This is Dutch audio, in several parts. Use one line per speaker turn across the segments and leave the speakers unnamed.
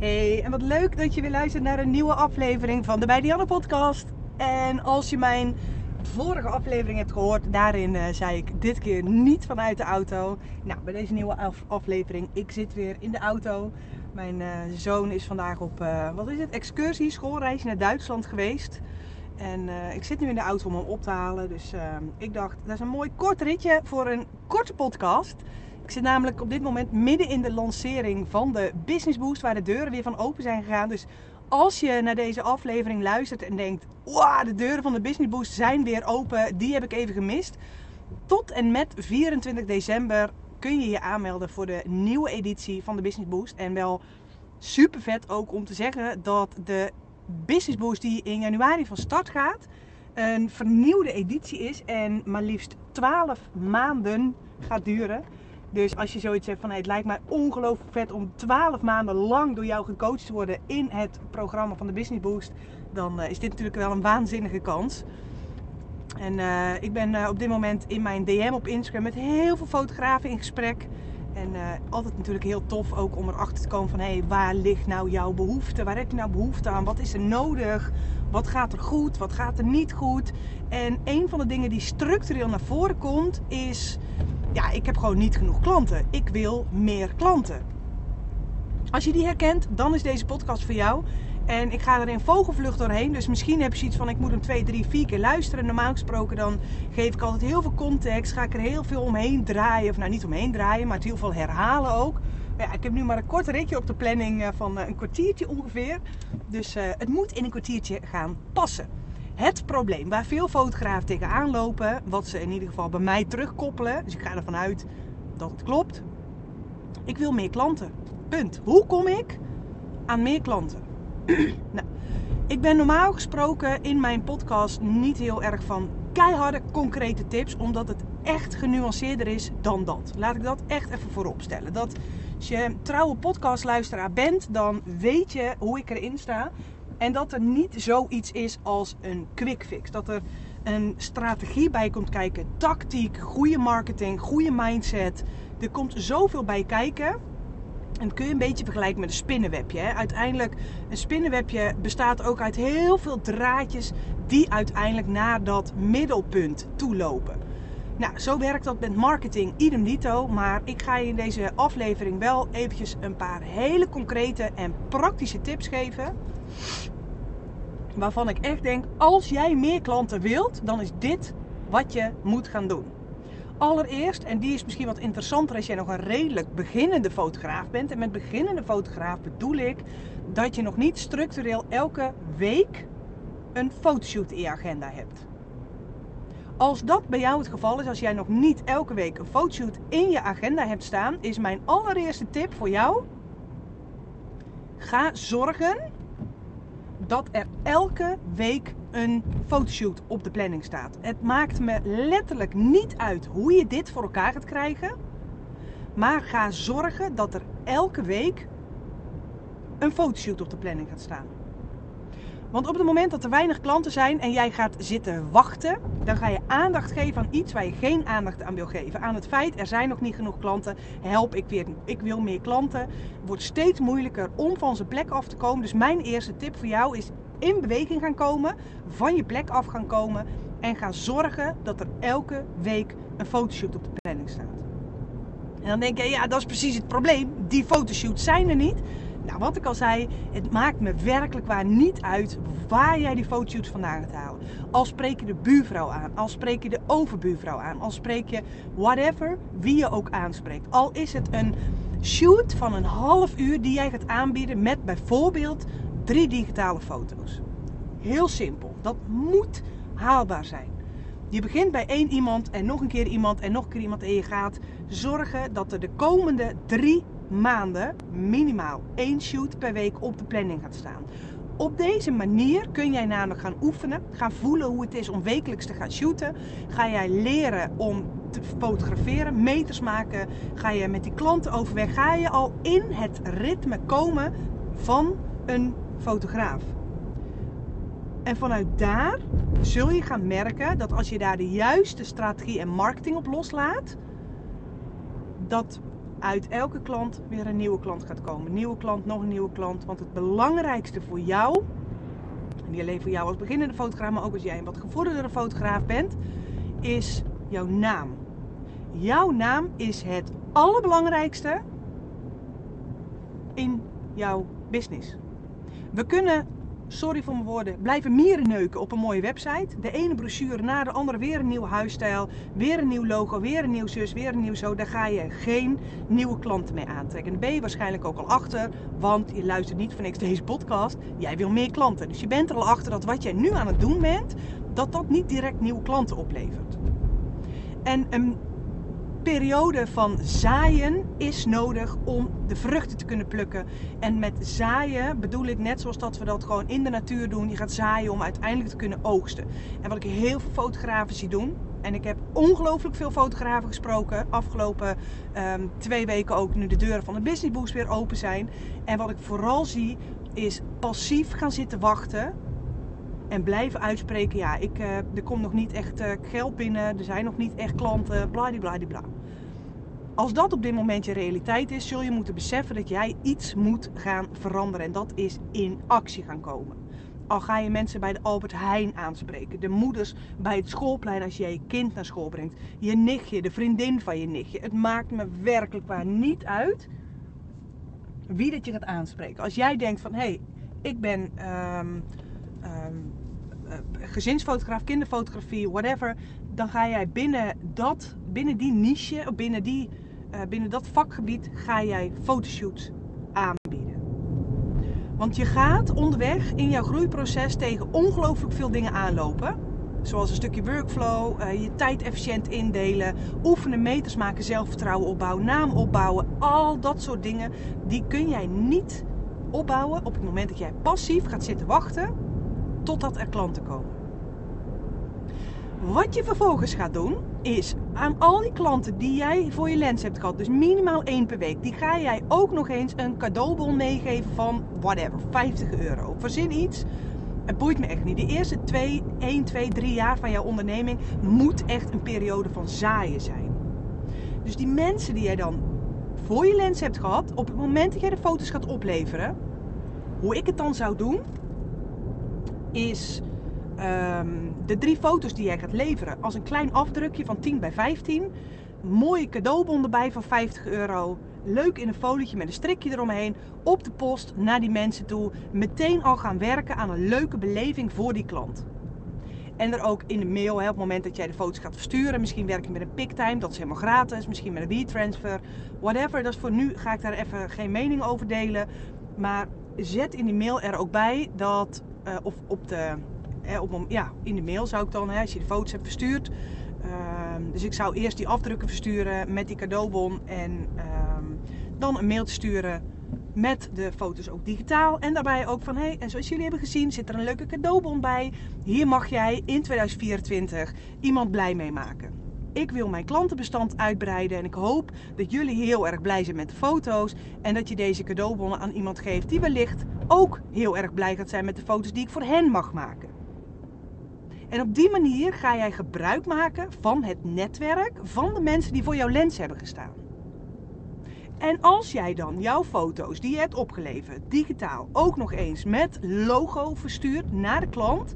Hey, en wat leuk dat je weer luistert naar een nieuwe aflevering van de Bij podcast. En als je mijn vorige aflevering hebt gehoord, daarin uh, zei ik dit keer niet vanuit de auto. Nou, bij deze nieuwe af aflevering, ik zit weer in de auto. Mijn uh, zoon is vandaag op, uh, wat is het, excursie, schoolreis naar Duitsland geweest. En ik zit nu in de auto om hem op te halen. Dus ik dacht, dat is een mooi kort ritje voor een korte podcast. Ik zit namelijk op dit moment midden in de lancering van de Business Boost, waar de deuren weer van open zijn gegaan. Dus als je naar deze aflevering luistert en denkt, wow, de deuren van de Business Boost zijn weer open, die heb ik even gemist. Tot en met 24 december kun je je aanmelden voor de nieuwe editie van de Business Boost. En wel super vet ook om te zeggen dat de Business Boost die in januari van start gaat, een vernieuwde editie is en maar liefst 12 maanden gaat duren. Dus als je zoiets hebt van hey, het lijkt mij ongelooflijk vet om 12 maanden lang door jou gecoacht te worden in het programma van de Business Boost, dan uh, is dit natuurlijk wel een waanzinnige kans. En uh, ik ben uh, op dit moment in mijn DM op Instagram met heel veel fotografen in gesprek. En altijd natuurlijk heel tof ook om erachter te komen van hé, hey, waar ligt nou jouw behoefte? Waar heb je nou behoefte aan? Wat is er nodig? Wat gaat er goed? Wat gaat er niet goed? En een van de dingen die structureel naar voren komt is ja, ik heb gewoon niet genoeg klanten. Ik wil meer klanten. Als je die herkent, dan is deze podcast voor jou. En ik ga er in vogelvlucht doorheen. Dus misschien heb je iets van ik moet hem twee, drie, vier keer luisteren. Normaal gesproken dan geef ik altijd heel veel context. Ga ik er heel veel omheen draaien. Of nou niet omheen draaien, maar het heel veel herhalen ook. Ja, ik heb nu maar een kort ritje op de planning eh, van eh, een kwartiertje ongeveer. Dus uh, het moet in een kwartiertje gaan passen. Het probleem waar veel fotografen tegenaan lopen, wat ze in ieder geval bij mij terugkoppelen, dus ik ga ervan uit dat het klopt. Ik wil meer klanten. Punt. Hoe kom ik aan meer klanten? nou, ik ben normaal gesproken in mijn podcast niet heel erg van keiharde concrete tips, omdat het echt genuanceerder is dan dat. Laat ik dat echt even voorop stellen. Dat als je trouwe podcastluisteraar bent, dan weet je hoe ik erin sta. En dat er niet zoiets is als een quick fix. Dat er een strategie bij komt kijken. Tactiek, goede marketing, goede mindset. Er komt zoveel bij kijken. En dat kun je een beetje vergelijken met een spinnenwebje. Hè? Uiteindelijk, een spinnenwebje bestaat ook uit heel veel draadjes die uiteindelijk naar dat middelpunt toe lopen. Nou, zo werkt dat met marketing idem dito. Maar ik ga je in deze aflevering wel eventjes een paar hele concrete en praktische tips geven waarvan ik echt denk, als jij meer klanten wilt, dan is dit wat je moet gaan doen. Allereerst, en die is misschien wat interessanter als jij nog een redelijk beginnende fotograaf bent. En met beginnende fotograaf bedoel ik dat je nog niet structureel elke week een fotoshoot in je agenda hebt. Als dat bij jou het geval is, als jij nog niet elke week een fotoshoot in je agenda hebt staan, is mijn allereerste tip voor jou: ga zorgen dat er elke week een fotoshoot op de planning staat. Het maakt me letterlijk niet uit hoe je dit voor elkaar gaat krijgen. Maar ga zorgen dat er elke week een fotoshoot op de planning gaat staan. Want op het moment dat er weinig klanten zijn en jij gaat zitten wachten, dan ga je aandacht geven aan iets waar je geen aandacht aan wil geven. Aan het feit, er zijn nog niet genoeg klanten, help ik weer, ik wil meer klanten. Het wordt steeds moeilijker om van zijn plek af te komen. Dus mijn eerste tip voor jou is in beweging gaan komen, van je plek af gaan komen en ga zorgen dat er elke week een fotoshoot op de planning staat. En dan denk je, ja, dat is precies het probleem. Die fotoshoots zijn er niet. Nou, wat ik al zei, het maakt me werkelijk waar niet uit waar jij die fotoshoots vandaan gaat halen. Al spreek je de buurvrouw aan, al spreek je de overbuurvrouw aan, al spreek je whatever, wie je ook aanspreekt. Al is het een shoot van een half uur die jij gaat aanbieden met bijvoorbeeld drie digitale foto's. Heel simpel, dat moet haalbaar zijn. Je begint bij één iemand en nog een keer iemand en nog een keer iemand en je gaat zorgen dat er de komende drie maanden minimaal één shoot per week op de planning gaat staan. Op deze manier kun jij namelijk gaan oefenen, gaan voelen hoe het is om wekelijks te gaan shooten. Ga jij leren om te fotograferen, meters maken. Ga je met die klanten overweg. Ga je al in het ritme komen van een fotograaf. En vanuit daar zul je gaan merken dat als je daar de juiste strategie en marketing op loslaat, dat uit elke klant weer een nieuwe klant gaat komen. Nieuwe klant, nog een nieuwe klant. Want het belangrijkste voor jou, niet alleen voor jou als beginnende fotograaf, maar ook als jij een wat gevorderde fotograaf bent, is jouw naam. Jouw naam is het allerbelangrijkste in jouw business. We kunnen sorry voor mijn woorden, blijven mieren neuken op een mooie website. De ene brochure na de andere, weer een nieuw huisstijl, weer een nieuw logo, weer een nieuw zus, weer een nieuw zo. Daar ga je geen nieuwe klanten mee aantrekken. Daar ben je waarschijnlijk ook al achter, want je luistert niet van niks deze podcast. Jij wil meer klanten. Dus je bent er al achter dat wat jij nu aan het doen bent, dat dat niet direct nieuwe klanten oplevert. En periode van zaaien is nodig om de vruchten te kunnen plukken. En met zaaien bedoel ik net zoals dat we dat gewoon in de natuur doen. Je gaat zaaien om uiteindelijk te kunnen oogsten. En wat ik heel veel fotografen zie doen. En ik heb ongelooflijk veel fotografen gesproken. Afgelopen ehm, twee weken ook nu de deuren van de Business Boost weer open zijn. En wat ik vooral zie is passief gaan zitten wachten en blijven uitspreken, ja, ik, uh, er komt nog niet echt uh, geld binnen, er zijn nog niet echt klanten, bladibladibla. Als dat op dit moment je realiteit is, zul je moeten beseffen dat jij iets moet gaan veranderen. En dat is in actie gaan komen. Al ga je mensen bij de Albert Heijn aanspreken, de moeders bij het schoolplein als je je kind naar school brengt, je nichtje, de vriendin van je nichtje. Het maakt me werkelijk waar niet uit wie dat je gaat aanspreken. Als jij denkt van, hé, hey, ik ben... Um, um, uh, gezinsfotograaf, kinderfotografie, whatever, dan ga jij binnen, dat, binnen die niche, binnen, die, uh, binnen dat vakgebied, ga jij fotoshoots aanbieden. Want je gaat onderweg in jouw groeiproces tegen ongelooflijk veel dingen aanlopen. Zoals een stukje workflow, uh, je tijd efficiënt indelen, oefenen, meters maken, zelfvertrouwen opbouwen, naam opbouwen. Al dat soort dingen, die kun jij niet opbouwen op het moment dat jij passief gaat zitten wachten totdat er klanten komen. Wat je vervolgens gaat doen, is aan al die klanten die jij voor je lens hebt gehad, dus minimaal één per week, die ga jij ook nog eens een cadeaubon meegeven van whatever, 50 euro. Verzin iets. Het boeit me echt niet. De eerste 2, 1, 2, 3 jaar van jouw onderneming moet echt een periode van zaaien zijn. Dus die mensen die jij dan voor je lens hebt gehad, op het moment dat jij de foto's gaat opleveren, hoe ik het dan zou doen, is um, de drie foto's die jij gaat leveren als een klein afdrukje van 10 bij 15. Mooie cadeaubon erbij van 50 euro. Leuk in een folietje met een strikje eromheen. Op de post naar die mensen toe. Meteen al gaan werken aan een leuke beleving voor die klant. En er ook in de mail, hè, op het moment dat jij de foto's gaat versturen. Misschien werk je met een PickTime, dat is helemaal gratis. Misschien met een WeTransfer, whatever. Dat is voor nu, ga ik daar even geen mening over delen. Maar zet in die mail er ook bij dat uh, of op de, eh, op, ja, in de mail zou ik dan, hè, als je de foto's hebt verstuurd. Uh, dus ik zou eerst die afdrukken versturen met die cadeaubon en ehm, dan een mail sturen met de foto's ook digitaal. En daarbij ook van, hé, hey, en zoals jullie hebben gezien zit er een leuke cadeaubon bij. Hier mag jij in 2024 iemand blij mee maken. Ik wil mijn klantenbestand uitbreiden en ik hoop dat jullie heel erg blij zijn met de foto's en dat je deze cadeaubonnen aan iemand geeft die wellicht ook heel erg blij gaat zijn met de foto's die ik voor hen mag maken. En op die manier ga jij gebruik maken van het netwerk van de mensen die voor jouw lens hebben gestaan. En als jij dan jouw foto's die je hebt opgeleverd, digitaal, ook nog eens met logo verstuurt naar de klant.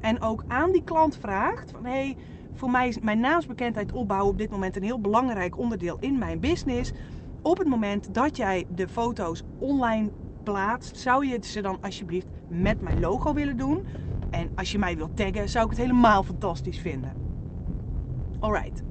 En ook aan die klant vraagt van hé, hey, voor mij is mijn naamsbekendheid opbouwen op dit moment een heel belangrijk onderdeel in mijn business. Op het moment dat jij de foto's online plaatst, zou je ze dan alsjeblieft met mijn logo willen doen. En als je mij wilt taggen, zou ik het helemaal fantastisch vinden. Alright.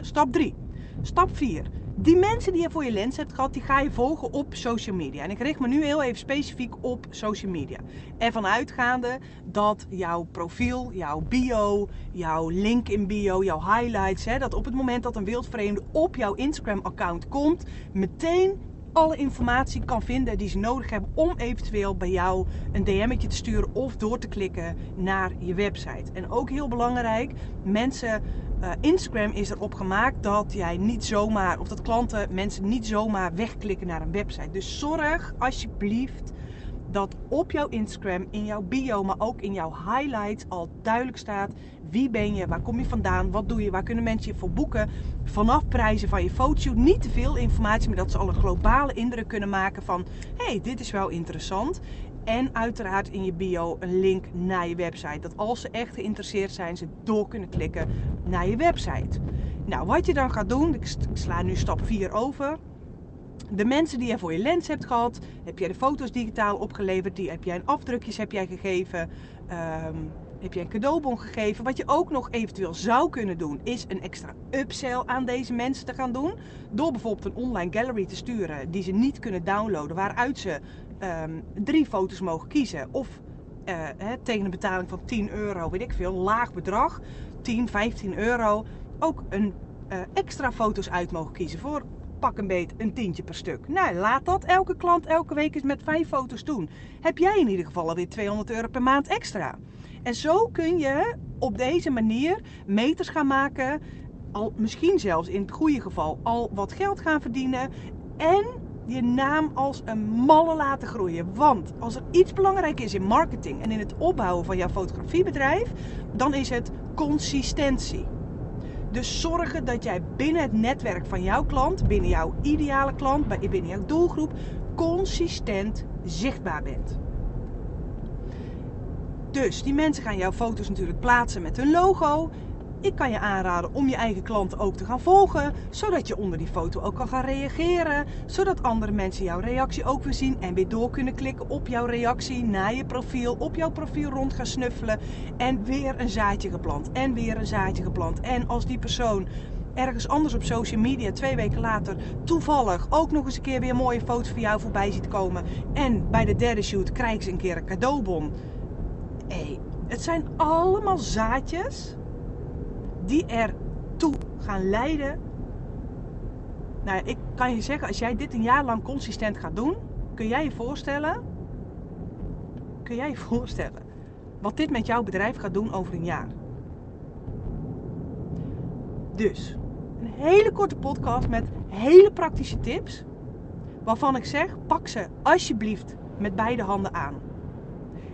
Stap 3. Stap 4. Die mensen die je voor je lens hebt gehad, die ga je volgen op social media. En ik richt me nu heel even specifiek op social media. Ervan uitgaande dat jouw profiel, jouw bio, jouw link in bio, jouw highlights, hè, dat op het moment dat een wildvreemde op jouw Instagram-account komt, meteen alle informatie kan vinden die ze nodig hebben om eventueel bij jou een DM'tje te sturen of door te klikken naar je website. En ook heel belangrijk, mensen, uh, Instagram is erop gemaakt dat jij niet zomaar, of dat klanten mensen niet zomaar wegklikken naar een website. Dus zorg alsjeblieft dat op jouw Instagram, in jouw bio, maar ook in jouw highlights al duidelijk staat wie ben je, waar kom je vandaan, wat doe je, waar kunnen mensen je voor boeken. Vanaf prijzen van je fotoshoot niet te veel informatie, maar dat ze al een globale indruk kunnen maken van hé, hey, dit is wel interessant. En uiteraard in je bio een link naar je website. Dat als ze echt geïnteresseerd zijn, ze door kunnen klikken naar je website. Nou, wat je dan gaat doen, ik sla nu stap 4 over. De mensen die je voor je lens hebt gehad, heb jij de foto's digitaal opgeleverd, die heb jij een afdrukjes heb jij gegeven, um, heb jij een cadeaubon gegeven. Wat je ook nog eventueel zou kunnen doen, is een extra upsell aan deze mensen te gaan doen. Door bijvoorbeeld een online gallery te sturen die ze niet kunnen downloaden, waaruit ze um, drie foto's mogen kiezen. Of hè, tegen een betaling van 10 euro, weet ik veel, laag bedrag, 10, 15 euro, ook een uh, extra foto's uit mogen kiezen voor pak een beet een tientje per stuk. Nou, laat dat elke klant elke week eens met vijf foto's doen. Heb jij in ieder geval alweer 200 euro per maand extra. En zo kun je op deze manier meters gaan maken, al misschien zelfs in het goede geval al wat geld gaan verdienen en je naam als een malle laten groeien. Want als er iets belangrijk is in marketing en in het opbouwen van jouw fotografiebedrijf, dan is het consistentie. Dus zorgen dat jij binnen het netwerk van jouw klant, binnen jouw ideale klant, binnen jouw doelgroep, consistent zichtbaar bent. Dus die mensen gaan jouw foto's natuurlijk plaatsen met hun logo. Ik kan je aanraden om je eigen klanten ook te gaan volgen, zodat je onder die foto ook kan gaan reageren, zodat andere mensen jouw reactie ook weer zien en weer door kunnen klikken op jouw reactie naar je profiel, op jouw profiel rond gaan snuffelen en weer een zaadje geplant en weer een zaadje geplant. En als die persoon ergens anders op social media twee weken later toevallig ook nog eens een keer weer mooie foto's van jou voorbij ziet komen en bij de derde shoot krijgen ze een keer een cadeaubon. Hey, het zijn allemaal zaadjes die ertoe gaan leiden. Nou, ik kan je zeggen, als jij dit een jaar lang consistent gaat doen, kun jij je voorstellen, kun jij je voorstellen wat dit met jouw bedrijf gaat doen over een jaar. Dus, een hele korte podcast met hele praktische tips, waarvan ik zeg, pak ze alsjeblieft met beide handen aan.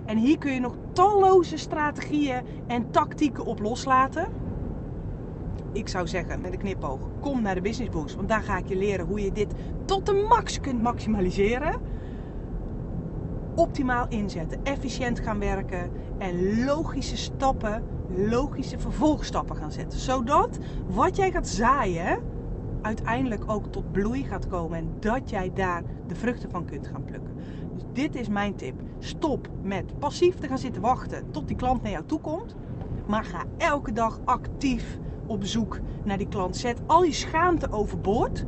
En hier kun je nog talloze strategieën en tactieken op loslaten ik zou zeggen met een knipoog, kom naar de Business Boost. Want daar ga ik je leren hoe je dit tot de max kunt maximaliseren. Optimaal inzetten, efficiënt gaan werken en logische stappen, logische vervolgstappen gaan zetten. Zodat wat jij gaat zaaien uiteindelijk ook tot bloei gaat komen en dat jij daar de vruchten van kunt gaan plukken. Dus dit is mijn tip. Stop met passief te gaan zitten wachten tot die klant naar jou toe komt. Maar ga elke dag actief op zoek naar die klant. Zet al je schaamte overboord.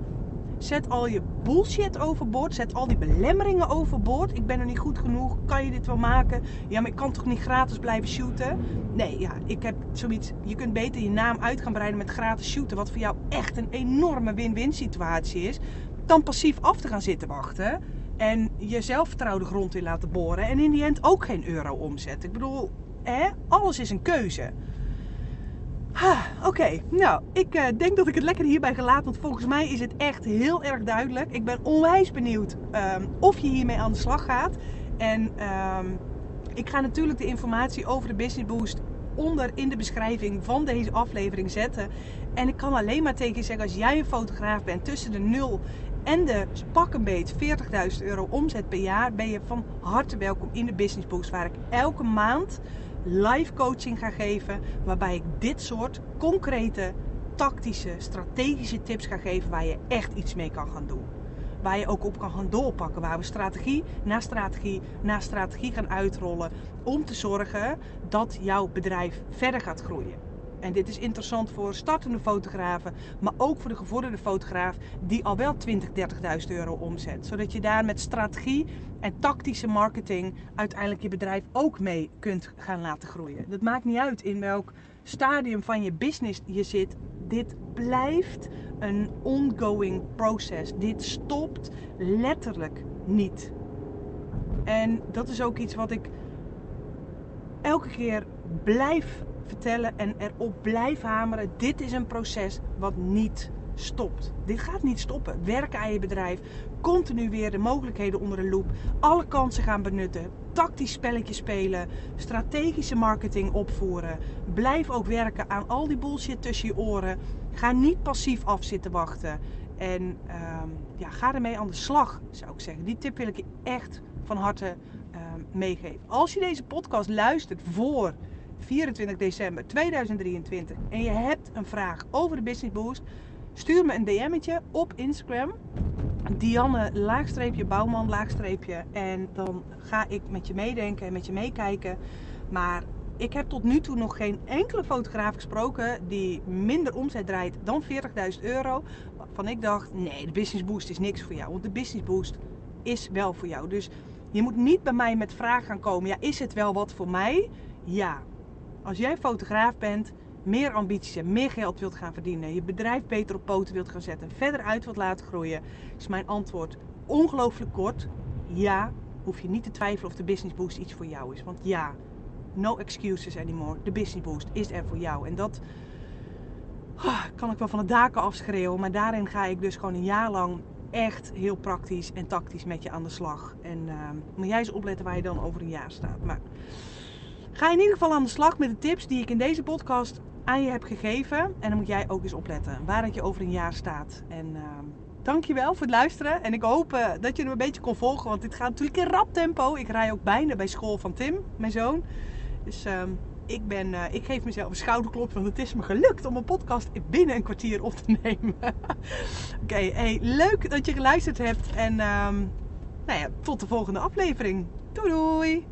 Zet al je bullshit overboord. Zet al die belemmeringen overboord. Ik ben er niet goed genoeg. Kan je dit wel maken? Ja, maar ik kan toch niet gratis blijven shooten? Nee, ja, ik heb zoiets. Je kunt beter je naam uit gaan breiden met gratis shooten. Wat voor jou echt een enorme win-win situatie is. Dan passief af te gaan zitten wachten. En jezelf vertrouwde grond in laten boren. En in die end ook geen euro omzet. Ik bedoel, hè, alles is een keuze. Oké, nou, ik uh, denk dat ik het lekker hierbij gelaat. Want volgens mij is het echt heel erg duidelijk. Ik ben onwijs benieuwd um, of je hiermee aan de slag gaat. En um, ik ga natuurlijk de informatie over de Business Boost onder in de beschrijving van deze aflevering zetten. En ik kan alleen maar tegen je zeggen, als jij een fotograaf bent tussen de 0 en de pak een beet 40.000 euro omzet per jaar, ben je van harte welkom in de Business Boost. Waar ik elke maand live coaching ga geven. Waarbij ik dit soort concrete, tactische, strategische tips ga geven waar je echt iets mee kan gaan doen. Waar je ook op kan gaan doorpakken. Waar we strategie na strategie na strategie gaan uitrollen. Om te zorgen dat jouw bedrijf verder gaat groeien. En dit is interessant voor startende fotografen, maar ook voor de gevorderde fotograaf die al wel 20, 30.000 euro omzet. Zodat je daar met strategie en tactische marketing uiteindelijk je bedrijf ook mee kunt gaan laten groeien. Dat maakt niet uit in welk stadium van je business je zit. Dit blijft een ongoing proces. Dit stopt letterlijk niet. En dat is ook iets wat ik elke keer blijf vertellen en erop blijf hameren. Dit is een proces wat niet stopt. Dit gaat niet stoppen. Werken aan je bedrijf, continu weer de mogelijkheden onder de loep, alle kansen gaan benutten, tactisch spelletje spelen, strategische marketing opvoeren. Blijf ook werken aan al die bullshit tussen je oren. Ga niet passief af zitten wachten. En ehm, ja, ga ermee aan de slag, zou ik zeggen. Die tip wil ik je echt van harte ehm, meegeven. Als je deze podcast luistert voor 24 december 2023 en je hebt een vraag over de Business Boost, stuur me een DM'tje op Instagram. Dianne laagstreepje bouwman laagstreepje en dan ga ik met je meedenken en met je meekijken. Maar ik heb tot nu toe nog geen enkele fotograaf gesproken die minder omzet draait dan 40.000 euro. Waarvan ik dacht, nee, de Business Boost is niks voor jou. Want de Business Boost is wel voor jou. Dus je moet niet bij mij met vragen gaan komen. Ja, is het wel wat voor mij? Ja. Als jij fotograaf bent, meer ambities en meer geld wilt gaan verdienen, je bedrijf beter op poten wilt gaan zetten, verder uit wilt laten groeien, is mijn antwoord ongelooflijk kort. Ja, hoef je niet te twijfelen of de Business Boost iets voor jou is. Want ja, no excuses anymore. De Business Boost is er voor jou. En dat oh, kan ik wel van de daken afschreeuwen. Maar daarin ga ik dus gewoon een jaar lang echt heel praktisch en tactisch met je aan de slag. En uh, moet jij eens opletten waar je dan over een jaar staat. Maar ga in ieder geval aan de slag met de tips die ik in deze podcast aan je heb gegeven. En dan moet jij ook eens opletten waar het je over een jaar staat. En uh, dankjewel voor het luisteren. En ik hoop uh, dat je hem een beetje kon volgen. Want dit gaat natuurlijk in rap tempo. Ik rij ook bijna bij school van Tim, mijn zoon. Dus uh, ik, ben, uh, ik geef mezelf een schouderklop. Want het is me gelukt om een podcast binnen een kwartier op te nemen. Oké, leuk dat je geluisterd hebt. En nou ja, tot de volgende aflevering. Doei doei!